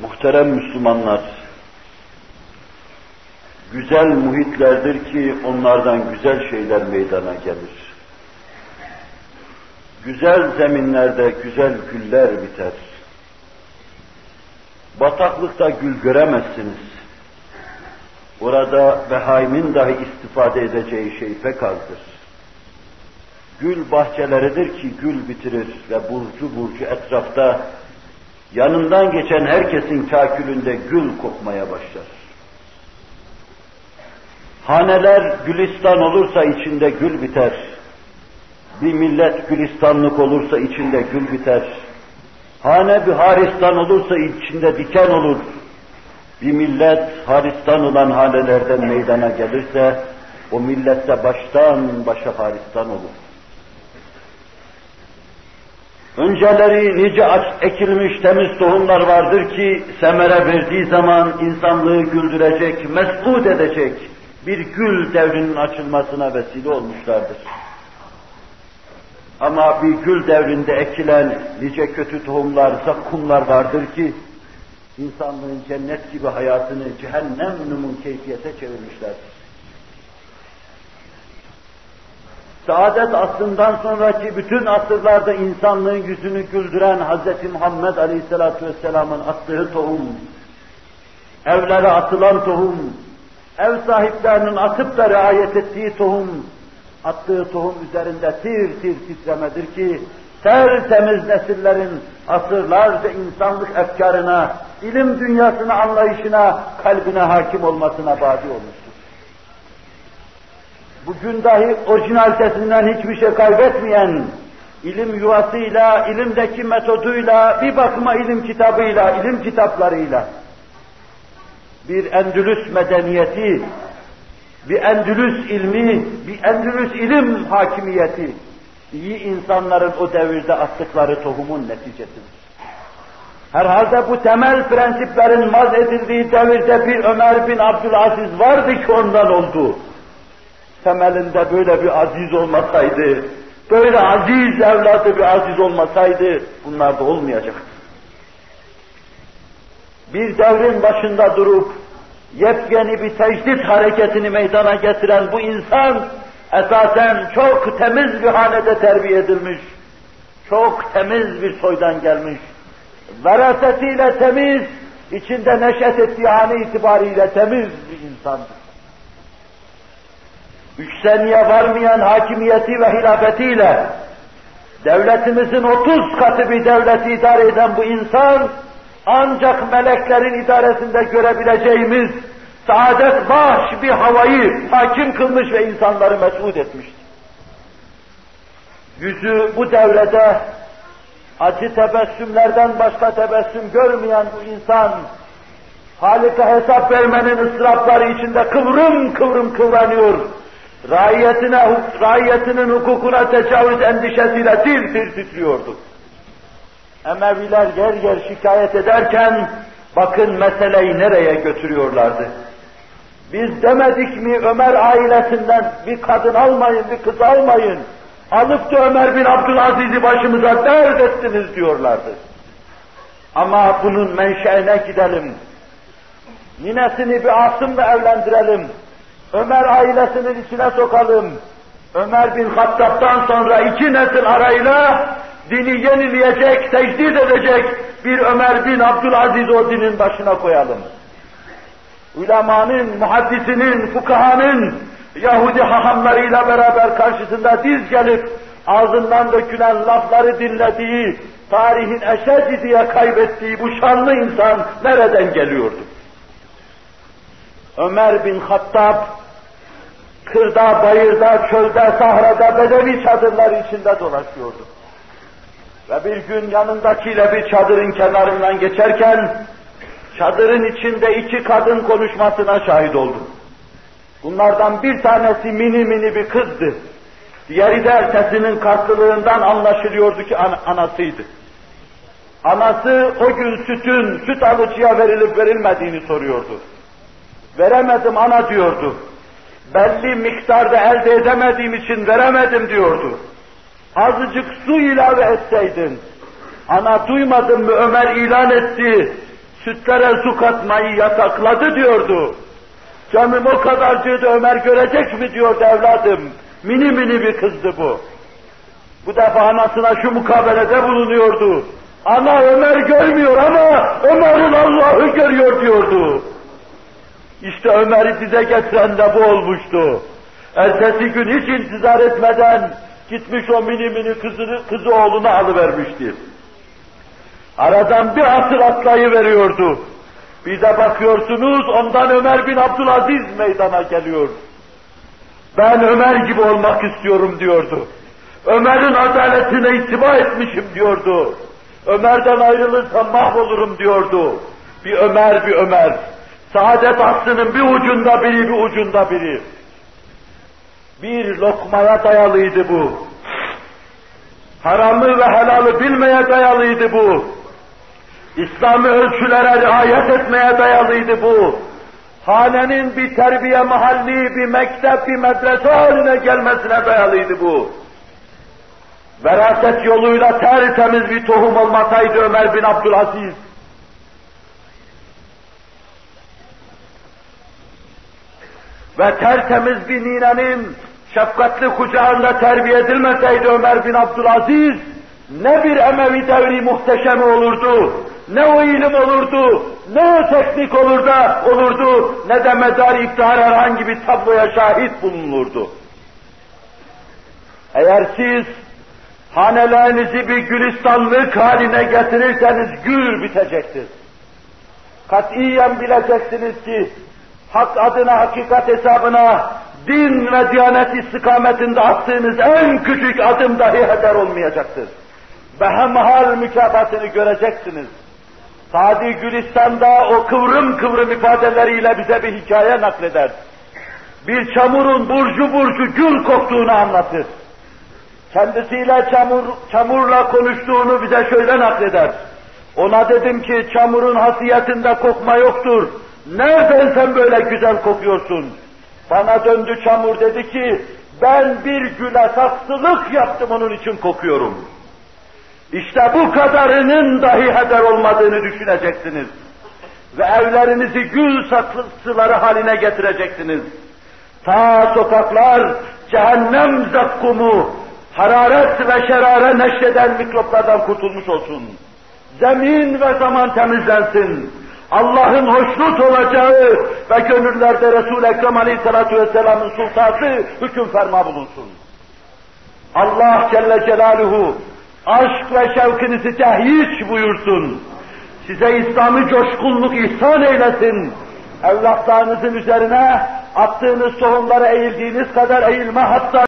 Muhterem Müslümanlar, güzel muhitlerdir ki onlardan güzel şeyler meydana gelir. Güzel zeminlerde güzel güller biter. Bataklıkta gül göremezsiniz. Orada behaimin dahi istifade edeceği şey pek azdır. Gül bahçeleridir ki gül bitirir ve burcu burcu etrafta yanından geçen herkesin kakülünde gül kokmaya başlar. Haneler gülistan olursa içinde gül biter. Bir millet gülistanlık olursa içinde gül biter. Hane bir haristan olursa içinde diken olur. Bir millet haristan olan hanelerden meydana gelirse o millette baştan başa haristan olur. Önceleri nice ekilmiş temiz tohumlar vardır ki semere verdiği zaman insanlığı güldürecek, mesut edecek bir gül devrinin açılmasına vesile olmuşlardır. Ama bir gül devrinde ekilen nice kötü tohumlar, zakkumlar vardır ki insanlığın cennet gibi hayatını cehennem numun keyfiyete çevirmişlerdir. Saadet asrından sonraki bütün asırlarda insanlığın yüzünü güldüren Hz. Muhammed Aleyhisselatü Vesselam'ın attığı tohum, evlere atılan tohum, ev sahiplerinin atıp da riayet ettiği tohum, attığı tohum üzerinde tir tir titremedir ki, tertemiz nesillerin asırlarca insanlık efkarına, ilim dünyasına anlayışına, kalbine hakim olmasına badi olmuş. Bugün dahi orijinalitesinden hiçbir şey kaybetmeyen, ilim yuvasıyla, ilimdeki metoduyla, bir bakıma ilim kitabıyla, ilim kitaplarıyla, bir Endülüs medeniyeti, bir Endülüs ilmi, bir Endülüs ilim hakimiyeti, iyi insanların o devirde attıkları tohumun neticesidir. Herhalde bu temel prensiplerin maz edildiği devirde bir Ömer bin Abdülaziz vardı ki ondan oldu temelinde böyle bir aziz olmasaydı, böyle aziz evladı bir aziz olmasaydı bunlar da olmayacaktı. Bir devrin başında durup yepyeni bir tecdit hareketini meydana getiren bu insan esasen çok temiz bir hanede terbiye edilmiş, çok temiz bir soydan gelmiş, verasetiyle temiz, içinde neşet ettiği hane itibariyle temiz bir insandır üç seneye varmayan hakimiyeti ve hilafetiyle devletimizin otuz katı bir devleti idare eden bu insan ancak meleklerin idaresinde görebileceğimiz saadet baş bir havayı hakim kılmış ve insanları mesut etmiştir. Yüzü bu devrede acı tebessümlerden başka tebessüm görmeyen bu insan, Halik'e hesap vermenin ıstırapları içinde kıvrım kıvrım kıvranıyor, raiyetine, raiyetinin hukukuna tecavüz endişesiyle tir tir titriyordu. Emeviler yer yer şikayet ederken bakın meseleyi nereye götürüyorlardı. Biz demedik mi Ömer ailesinden bir kadın almayın, bir kız almayın. Alıp da Ömer bin Abdülaziz'i başımıza dert ettiniz diyorlardı. Ama bunun menşeine gidelim. Ninesini bir Asım'la evlendirelim Ömer ailesinin içine sokalım. Ömer bin Hattab'dan sonra iki nesil arayla dini yenileyecek, tecdid edecek bir Ömer bin Abdülaziz o dinin başına koyalım. Ulemanın, muhaddisinin, fukahanın, Yahudi hahamlarıyla beraber karşısında diz gelip ağzından dökülen lafları dinlediği, tarihin eşeci diye kaybettiği bu şanlı insan nereden geliyordu? Ömer bin Hattab kırda, bayırda, çölde, sahrada, bedevi çadırlar içinde dolaşıyordu. Ve bir gün yanındakiyle bir çadırın kenarından geçerken, çadırın içinde iki kadın konuşmasına şahit oldu. Bunlardan bir tanesi mini mini bir kızdı. Diğeri de sesinin karşılığından anlaşılıyordu ki an anasıydı. Anası o gün sütün süt alıcıya verilip verilmediğini soruyordu. Veremedim ana diyordu belli miktarda elde edemediğim için veremedim diyordu. Azıcık su ilave etseydin, ana duymadın mı Ömer ilan etti, sütlere su katmayı yasakladı diyordu. Canım o kadarcıydı Ömer görecek mi diyordu evladım. Mini mini bir kızdı bu. Bu defa anasına şu mukabelede bulunuyordu. Ana Ömer görmüyor ama Ömer'in Allah'ı görüyor diyordu. İşte Ömer'i dize getiren de bu olmuştu. Ertesi gün hiç intizar etmeden gitmiş o mini mini kızını, kızı oğluna alıvermişti. Aradan bir asır atlayı veriyordu. Bir de bakıyorsunuz ondan Ömer bin Abdülaziz meydana geliyor. Ben Ömer gibi olmak istiyorum diyordu. Ömer'in adaletine itibar etmişim diyordu. Ömer'den ayrılırsam mahvolurum diyordu. Bir Ömer, bir Ömer. Saadet aslının bir ucunda biri, bir ucunda biri. Bir lokmaya dayalıydı bu. Haramı ve helalı bilmeye dayalıydı bu. İslami ölçülere riayet etmeye dayalıydı bu. Hanenin bir terbiye mahalli, bir mektep, bir medrese haline gelmesine dayalıydı bu. Veraset yoluyla tertemiz bir tohum olmasaydı Ömer bin Abdülaziz, ve tertemiz bir ninenin şefkatli kucağında terbiye edilmeseydi Ömer bin Abdülaziz, ne bir Emevi devri muhteşemi olurdu, ne o ilim olurdu, ne o teknik olur da olurdu, ne de medar iftihar herhangi bir tabloya şahit bulunurdu. Eğer siz hanelerinizi bir gülistanlık haline getirirseniz gül bitecektir. Katiyen bileceksiniz ki hak adına, hakikat hesabına, din ve diyanet istikametinde attığınız en küçük adım dahi heder olmayacaktır. Behemhal mükafatını göreceksiniz. Sadi Gülistan'da o kıvrım kıvrım ifadeleriyle bize bir hikaye nakleder. Bir çamurun burcu burcu gül koktuğunu anlatır. Kendisiyle çamur, çamurla konuştuğunu bize şöyle nakleder. Ona dedim ki çamurun hasiyetinde kokma yoktur. Nereden sen böyle güzel kokuyorsun? Bana döndü çamur dedi ki, ben bir güle saksılık yaptım onun için kokuyorum. İşte bu kadarının dahi heder olmadığını düşüneceksiniz. Ve evlerinizi gül saksıları haline getireceksiniz. Ta sokaklar cehennem zakkumu, hararet ve şerare neşreden mikroplardan kurtulmuş olsun. Zemin ve zaman temizlensin. Allah'ın hoşnut olacağı ve gönüllerde Resul-i Ekrem Aleyhisselatü Vesselam'ın sultası hüküm ferma bulunsun. Allah Celle Celaluhu aşk ve şevkinizi tehyiç buyursun. Size İslam'ı coşkunluk ihsan eylesin. Evlatlarınızın üzerine attığınız tohumlara eğildiğiniz kadar eğilme hatta